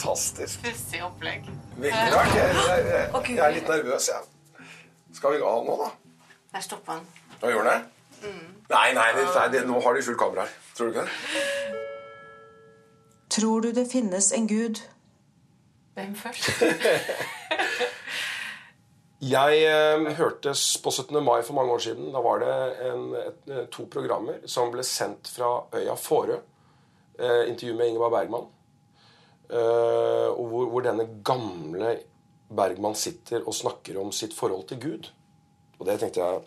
Fantastisk. Pussig opplegg. Veldig rart. Jeg, jeg, jeg, jeg er litt nervøs, jeg. Skal vi av nå, da? Der stoppa han. Hva gjør den det? Nei, nei, det, nei det, nå har de fullt kamera her. Tror du ikke det? Tror du det finnes en gud? Hvem først? <laughs> Jeg eh, hørtes på 17. mai for mange år siden. Da var det en, et, to programmer som ble sendt fra øya Fårø. Eh, intervju med Ingeborg Bergman. Eh, og hvor, hvor denne gamle Bergman sitter og snakker om sitt forhold til Gud. Og det tenkte jeg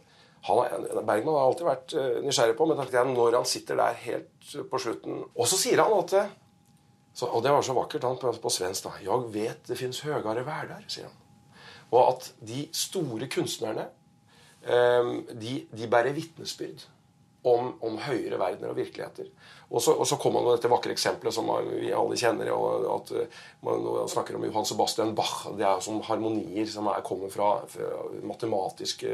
han, Bergman har alltid vært eh, nysgjerrig på, men tenkte jeg, når han sitter der helt på slutten Og så sier han at eh, så, Og det var så vakkert han på, på svensk. da, 'Jeg vet det fins høyere verder', sier han. Og at de store kunstnerne eh, de, de bærer vitnesbyrd om, om høyere verdener og virkeligheter. Og så, og så kommer han med dette vakre eksempelet som vi alle kjenner. og at eh, Man snakker om Johan Sebastian Bach. Det er som harmonier som er, kommer fra, matematiske,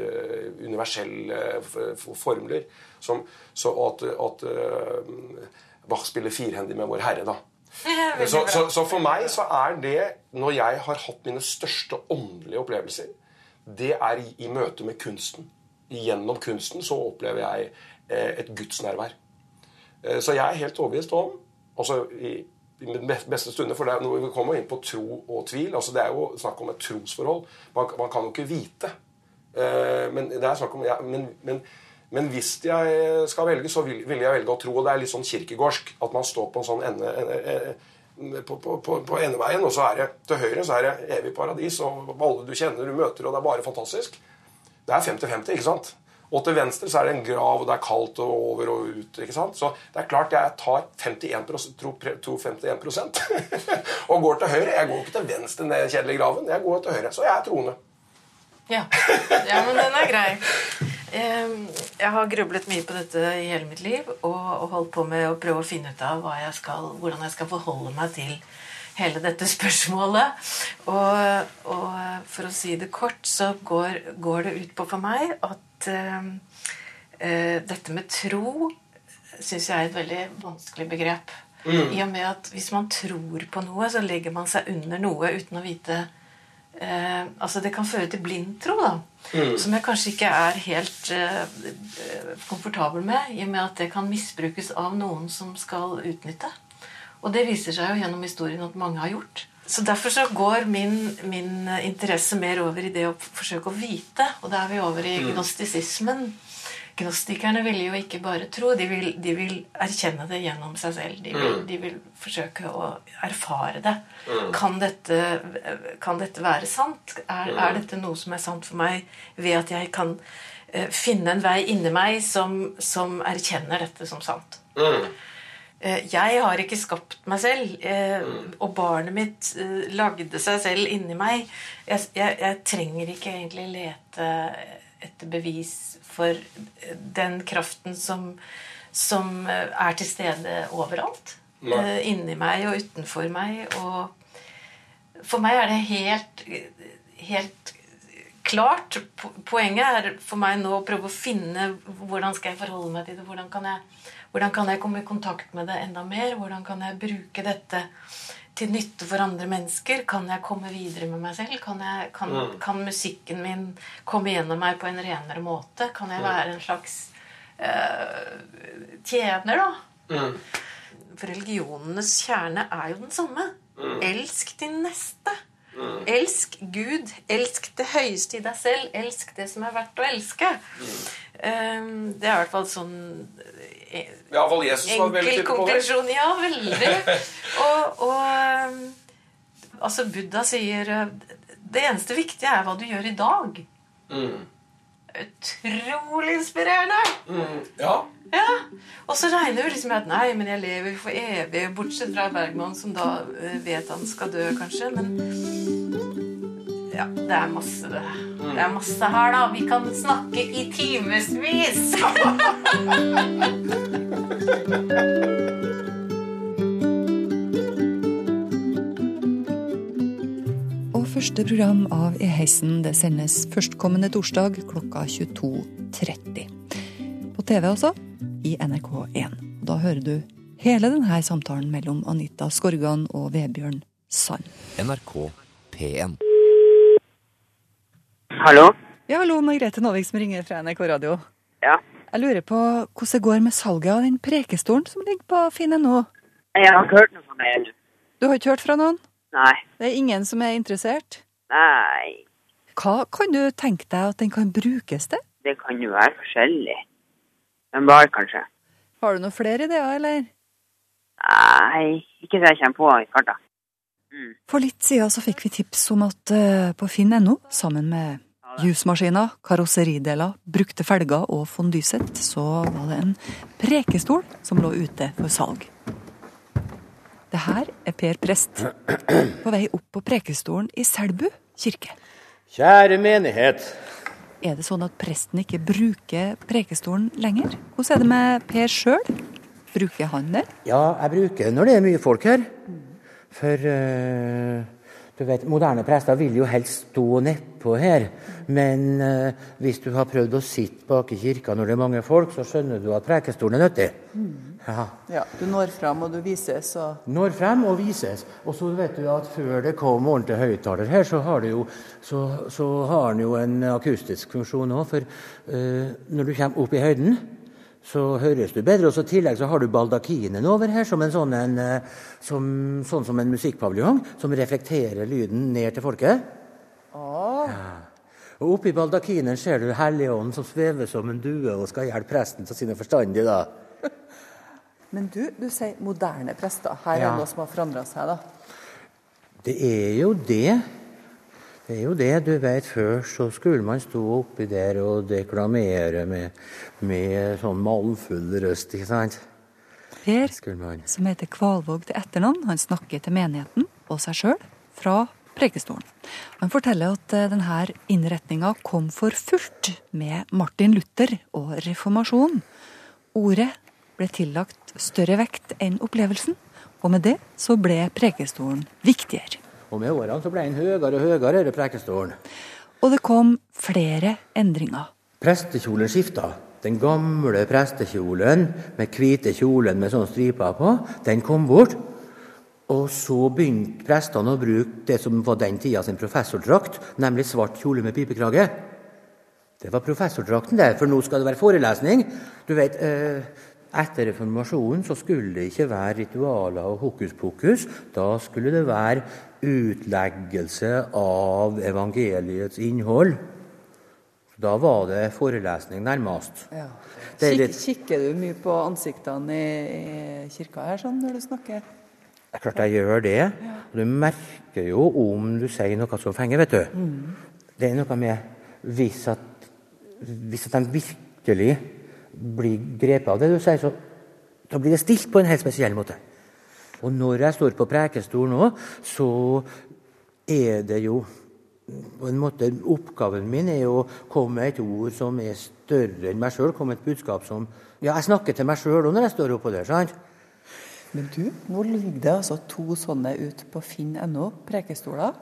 universelle formler. Som, så at, at eh, Bach spiller firhendig med Vår Herre. da. Så, så, så for meg så er det, når jeg har hatt mine største åndelige opplevelser, det er i, i møte med kunsten. Gjennom kunsten så opplever jeg eh, et gudsnærvær. Eh, så jeg er helt overbevist om, altså i, i beste stunde, for det er vi kommer inn på tro og tvil, altså det er jo snakk om et trosforhold. Man, man kan jo ikke vite. Eh, men det er snakk om, ja, men, men, men hvis jeg skal velge, så vil, vil jeg velge å tro, og det er litt sånn kirkegårdsk, at man står på en sånn ende, ende, på, på, på, på endeveien, og så er det til høyre så er det evig paradis, og alle du kjenner, du møter, og det er bare fantastisk. Det er 50-50, ikke sant? Og til venstre så er det en grav, og det er kaldt og over og ut. ikke sant? Så det er klart jeg tar 51 tro, tro 51% og går til høyre. Jeg går ikke til venstre ned den kjedelige graven. Jeg går til høyre. Så jeg er troende. Ja. ja, men den er grei. Jeg har grublet mye på dette i hele mitt liv og, holdt på med å prøve å finne ut av hva jeg skal, hvordan jeg skal forholde meg til hele dette spørsmålet. Og, og for å si det kort, så går, går det ut på for meg at uh, uh, dette med tro syns jeg er et veldig vanskelig begrep. Mm. I og med at hvis man tror på noe, så legger man seg under noe uten å vite eh, Altså det kan føre til blindtro, da. Mm. Som jeg kanskje ikke er helt eh, komfortabel med, i og med at det kan misbrukes av noen som skal utnytte. Og det viser seg jo gjennom historien at mange har gjort. så derfor så går min, min, interesse mer over i det å forsøke å vite. Og da er vi over i mm. gnostisismen. Gnostikerne vil jo ikke bare tro, de vil, de vil erkjenne det gjennom seg selv. De vil, mm. de vil forsøke å erfare det. Mm. Kan, dette, kan, dette, være sant? Er, er, dette noe som er sant for meg ved at jeg kan uh, finne en vei inni meg som, som erkjenner dette som sant? Mm. Uh, jeg har ikke skapt meg selv, uh, og barnet mitt lagde seg selv inni meg. Jeg, jeg, jeg trenger ikke egentlig lete etter bevis for den kraften som, som er til stede overalt. Nei. Eh, inni meg og utenfor meg. Og for meg er det helt, helt klart. Poenget er for meg nå å prøve å finne hvordan skal jeg forholde meg til det. Hvordan kan jeg, hvordan kan jeg komme i kontakt med det enda mer? Hvordan kan jeg bruke dette til nytte for andre mennesker? Kan jeg komme videre med meg selv? Kan, jeg, kan, mm. kan musikken min komme gjennom meg på en renere måte? Kan jeg være en slags uh, tjener, da? Mm. For religionenes kjerne er jo den samme. Mm. Elsk din neste. Mm. Elsk Gud. Elsk det høyeste i deg selv. Elsk det som er verdt å elske. Um, det er i hvert fall sånn ja, vel Jesus var veldig det. Ja, veldig. <laughs> Og, og um, altså Buddha sier uh, det eneste viktige er hva du gjør i dag. Mm. Utrolig inspirerende. Mm, ja. ja. Og så regner vi liksom med at nei, men jeg lever for evig. Bortsett fra Bergman, som da uh, vet han skal dø, kanskje. Men ja, det er masse det. Det er masse her, da. Vi kan snakke i timevis. <laughs> første program av E heisen det sendes førstkommende torsdag klokka 22.30. På TV også, i NRK1. Da hører du hele denne samtalen mellom Anita Skorgan og Vebjørn Sand. NRK P1. Hallo? Ja, hallo, Margrethe Nåvik som ringer fra NRK Radio. Ja. Jeg lurer på hvordan det går med salget av den prekestolen som ligger på finn.no? Jeg har ikke hørt noe fra meg Du har ikke hørt fra noen? Nei. Det er ingen som er interessert? Nei. Hva kan du tenke deg at den kan brukes til? Det kan jo være forskjellig. En bar, kanskje. Har du noen flere ideer, eller? Nei, ikke så jeg kommer på i farta. Mm. For litt siden så fikk vi tips om at uh, på finn.no, sammen med Jusmaskiner, karosserideler, brukte felger og fondysett, så var det en prekestol som lå ute for salg. Det her er Per Prest, på vei opp på prekestolen i Selbu kirke. Kjære menighet. Er det sånn at presten ikke bruker prekestolen lenger? Hvordan er det med Per sjøl? Bruker han den? Ja, jeg bruker den når det er mye folk her. For uh du vet, Moderne prester vil jo helst stå nedpå her. Men eh, hvis du har prøvd å sitte bak i kirka når det er mange folk, så skjønner du at prekestolen er nyttig. Mm. Ja. ja. Du når fram, og du vises. Og... Når frem og vises. Og så vet du at før det kom ordentlig høyttaler her, så har, jo, så, så har den jo en akustisk funksjon òg. For eh, når du kommer opp i høyden så høres du bedre. Og så tillegg så har du baldakinen over her, som en sånn, en, eh, som, sånn som en musikkpaviljong, som reflekterer lyden ned til folket. Oh. Ja. Og Oppi baldakinen ser du Helligånden som svever som en due og skal hjelpe presten til sine forstandige, da. <laughs> Men du, du sier moderne prester. Her er det noe som har forandra seg, da? Det er jo det. Det er jo det. Du vet, Før så skulle man stå oppi der og deklamere med, med sånn malmfull røst, ikke sant? Per, som heter Kvalvåg til etternavn, han snakker til menigheten og seg sjøl fra Prekestolen. Han forteller at eh, denne innretninga kom for fullt med Martin Luther og reformasjonen. Ordet ble tillagt større vekt enn opplevelsen, og med det så ble Prekestolen viktigere. Og med årene så ble den høyere og høyere, denne prekestolen. Og det kom flere endringer. Prestekjolen skifta. Den gamle prestekjolen med hvite kjolen med sånne striper på, den kom bort. Og så begynte prestene å bruke det som var den tida sin professordrakt, nemlig svart kjole med pipekrage. Det var professordrakten, det, for nå skal det være forelesning. Du vet, eh, etter reformasjonen så skulle det ikke være ritualer og hokus pokus. Da skulle det være utleggelse av evangeliets innhold. Da var det forelesning, nærmest. Ja. Det er litt- kikker du mye på ansiktene i, i kirka her sånn når du snakker? Det er klart jeg gjør det. Ja. du merker jo om du sier noe som fenger, vet du. Mm. Det er noe med hvis at, hvis at de virkelig blir grepet av det du sier, så da blir det stilt på en helt spesiell måte. Og når jeg står på prekestol nå, så er det jo på en måte Oppgaven min er å komme med et ord som er større enn meg sjøl. Komme med et budskap som Ja, jeg snakker til meg sjøl òg når jeg står oppå der. sant? Men du, nå ligger det altså to sånne ut på finn.no, prekestoler.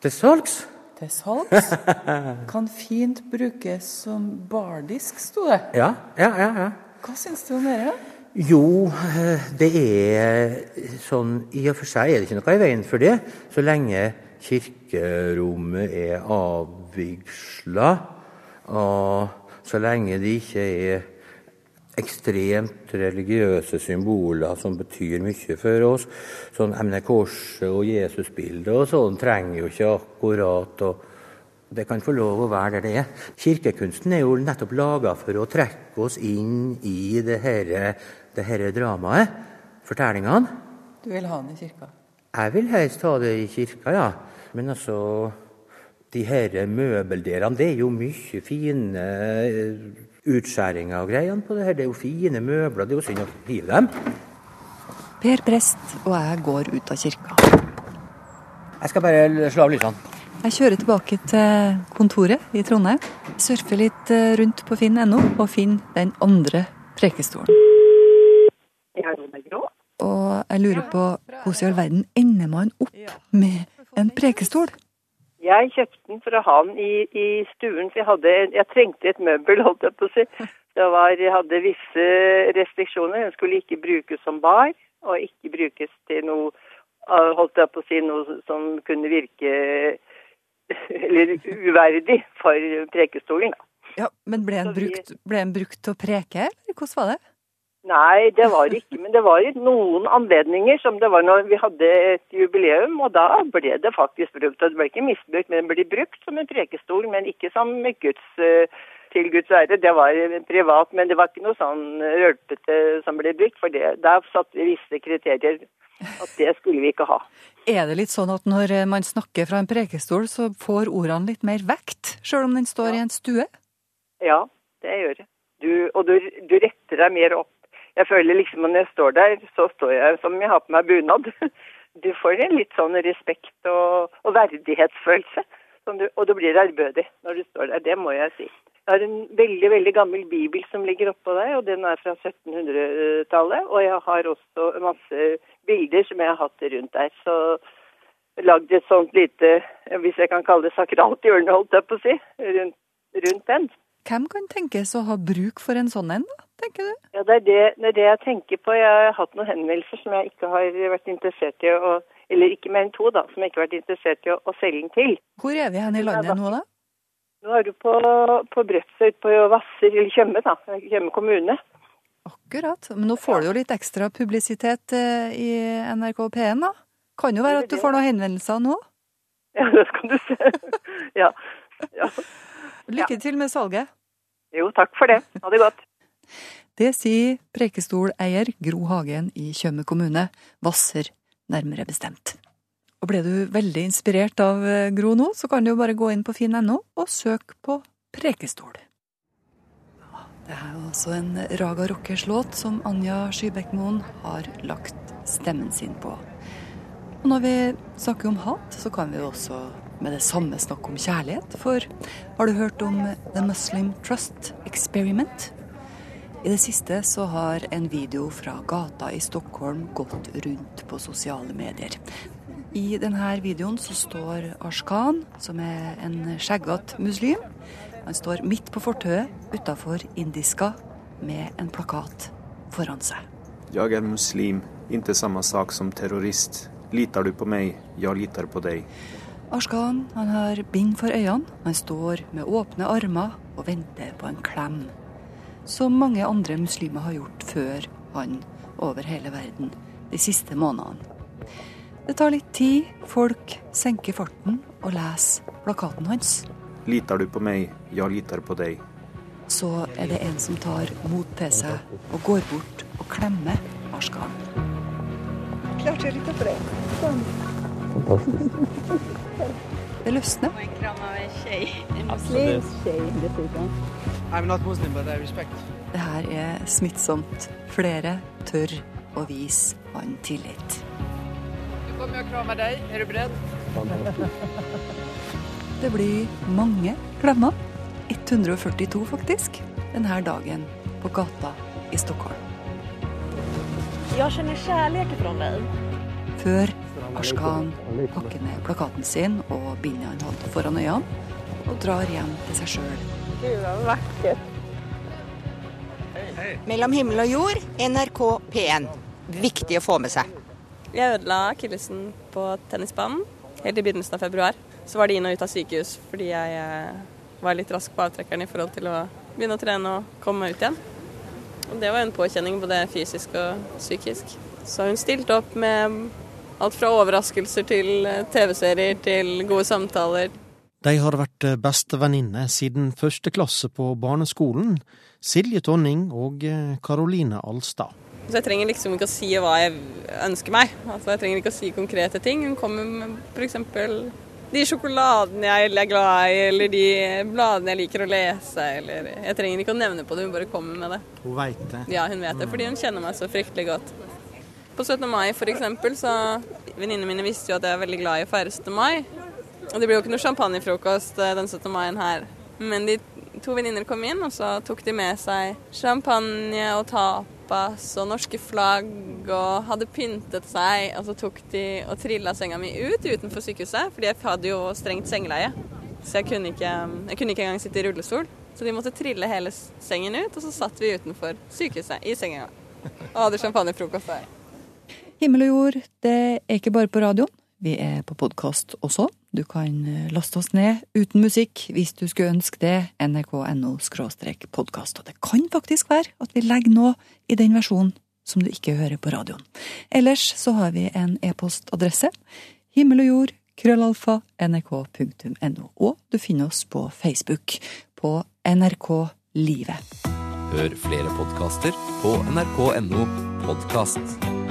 Til salgs? Salgs. <laughs> Kan fint brukes som bardisk, sto det. Ja, ja, ja. ja. Hva syns du om det? Jo, eh, det er sånn I og for seg er det ikke noe i veien for det, så lenge kirkerommet er avvigsla, og så lenge det ikke er ekstremt religiøse symboler som betyr mye for oss. Sånn emne korset og Jesusbildet og sånn trenger jo ikke akkurat og det kan få lov å være der det er. Kirkekunsten er jo nettopp laga for å trekke oss inn i det herre det herre dramaet, fortellingene. Du vil ha den i kirka? Jeg vil helst ha det i kirka, ja. Men altså De herre møbeldelene, det er jo mye fine eh, utskjæringer og greiene på det her. Det er jo fine møbler. Det er jo synd å hive dem. Per prest og jeg går ut av kirka. Jeg skal bare slå av lysene. Jeg kjører tilbake til kontoret i Trondheim. Surfer litt eh, rundt på finn.no og finner den andre prekestolen. Og jeg lurer på hvordan i all verden ender man opp med en prekestol? Jeg kjøpte den for å ha den i, i stuen, for jeg, hadde, jeg trengte et møbel, holdt jeg på å si. Det var, jeg hadde visse restriksjoner. Den skulle ikke brukes som bar, og ikke brukes til noe ah, holdt jeg på å si, noe som kunne virke <laughs> eller uverdig for prekestolen. Ja, Men ble den brukt, ble den brukt til å preke, eller hvordan var det? Nei, det var det ikke. Men det var i noen anledninger, som det var når vi hadde et jubileum. Og da ble det faktisk brukt. Og det ble ikke misbrukt, men det ble brukt som en prekestol, men ikke som Guds, eh, til Guds ære. Det var privat, men det var ikke noe sånn rølpete som ble brukt. For det, der satt vi visse kriterier. At det skulle vi ikke ha. Er det litt sånn at når man snakker fra en prekestol, så får ordene litt mer vekt, sjøl om den står i en stue? Ja, det gjør det. Du, og du, du retter deg mer opp. Jeg føler liksom når jeg står der, så står jeg som jeg har på meg bunad. <laughs> Du får en litt sånn respekt og, og verdighetsfølelse. Du, og du blir ærbødig når du står der, det må jeg si. Jeg har en veldig veldig gammel bibel som ligger oppå deg, og den er fra 1700-tallet. Og jeg har også masse bilder som jeg har hatt rundt der. Så lagd et sånt lite, hvis jeg kan kalle det sakralt hjørne, holdt jeg på å si, rundt, rundt den. Hvem kan tenkes å ha bruk for en sånn en, tenker du? Ja, det er det, det er det jeg tenker på. Jeg har hatt noen henvendelser som jeg ikke har vært interessert i å Eller ikke mer enn to, da, som jeg ikke har vært interessert i å, å selge den til. Hvor er vi hen i landet nå, da? Nå er du på, på Brødsøy, på Hvasser, eller Tjøme, da. Tjøme kommune. Akkurat. Men nå får du jo litt ekstra publisitet eh, i NRK P1, da. Kan jo være at du får noen henvendelser nå. Ja, det skal du se. <laughs> ja. ja. Lykke til med salget. Jo, takk for det. Ha det godt. <laughs> Det sier prekestoleier Gro Hagen i Tjøme kommune, Hvasser nærmere bestemt. Og ble du veldig inspirert av eh, Gro nå, så kan du jo bare gå inn på finn.no og søke på prekestol. Det er jo også en Raga Rockers låt som Anja Skybekkmoen har lagt stemmen sin på. Og når vi snakker om hat, så kan vi jo også med det samme snakk om kjærlighet. For har du hørt om The Muslim Trust Experiment? I det siste så har en video fra gata i Stockholm gått rundt på sosiale medier. I denne videoen så står Ashkan, som er en skjeggete muslim. Han står midt på fortauet utafor Indiska med en plakat foran seg. Jeg er muslim, inte samme sak som terrorist. Litar du på meg? Jeg litar på dig. Ashkan han har bind for øynene. Han står med åpne armer og venter på en klem. som mange andre muslimer har gjort før han over hele verden de siste månedene. Det tar litt tid, folk senker farten og leser plakaten hans. Litar du på meg? Jeg litar på deg. Så er det en som tar mot til seg og går bort og klemmer Arskan. Klart jeg litt på deg. Sånn. Det løsner. Og en kram av en tjej. En muslimsk tjej dessutom. I'm not Muslim, but I respect. Det her er smittsomt. Flere tør å vise han tillit. Du kommer og krammer deg. Er du beredd? Det blir mange klemmer. 142 faktisk, denne dagen på gata i Stockholm. Jeg kjenner kjærlighet fra deg. Før Ashkan pakker ned plakaten sin og bindet han hadde foran øynene, og drar hjem til seg sjøl. Mellom himmel og jord, NRK P1. Viktig å få med seg. Jeg ødela akillesen på tennisbanen helt i begynnelsen av februar. Så var det inn og ut av sykehus fordi jeg eh, var litt rask på avtrekkeren i forhold til å begynne å trene og komme meg ut igjen. Og det var en påkjenning både fysisk og psykisk. Så hun stilte opp med alt fra overraskelser til eh, TV-serier til gode samtaler. De har vært bestevenninner siden første klasse på barneskolen, Silje Tonning og Karoline Alstad. Så jeg trenger liksom ikke å si hva jeg ønsker meg. Altså Jeg trenger ikke å si konkrete ting. Hun kommer med f.eks. de sjokoladene jeg er glad i, eller de bladene jeg liker å lese. Eller Jeg trenger ikke å nevne på det, hun bare kommer med det. Hun veit det? Ja, hun vet det, fordi hun kjenner meg så fryktelig godt. På 17. mai f.eks. så Venninnene mine visste jo at jeg er veldig glad i å feire 17. mai. Og det blir jo ikke noe champagnefrokost den 17. mai her. Men de to venninner kom inn, og så tok de med seg champagne og tapas og norske flagg og hadde pyntet seg. Og så tok de og trilla senga mi ut utenfor sykehuset, fordi jeg hadde jo strengt sengeleie. Så jeg kunne, ikke, jeg kunne ikke engang sitte i rullestol. Så de måtte trille hele sengen ut, og så satt vi utenfor sykehuset i senga og hadde champagnefrokost der. Himmel og jord, det er ikke bare på radioen. Vi er på podkast også. Du kan laste oss ned uten musikk hvis du skulle ønske det. nrk.no podkast. Og det kan faktisk være at vi legger noe i den versjonen som du ikke hører på radioen. Ellers så har vi en e-postadresse. Himmel og jord, krøllalfa, nrk.no. Og du finner oss på Facebook på NRK Livet. Hør flere podkaster på nrk.no podkast.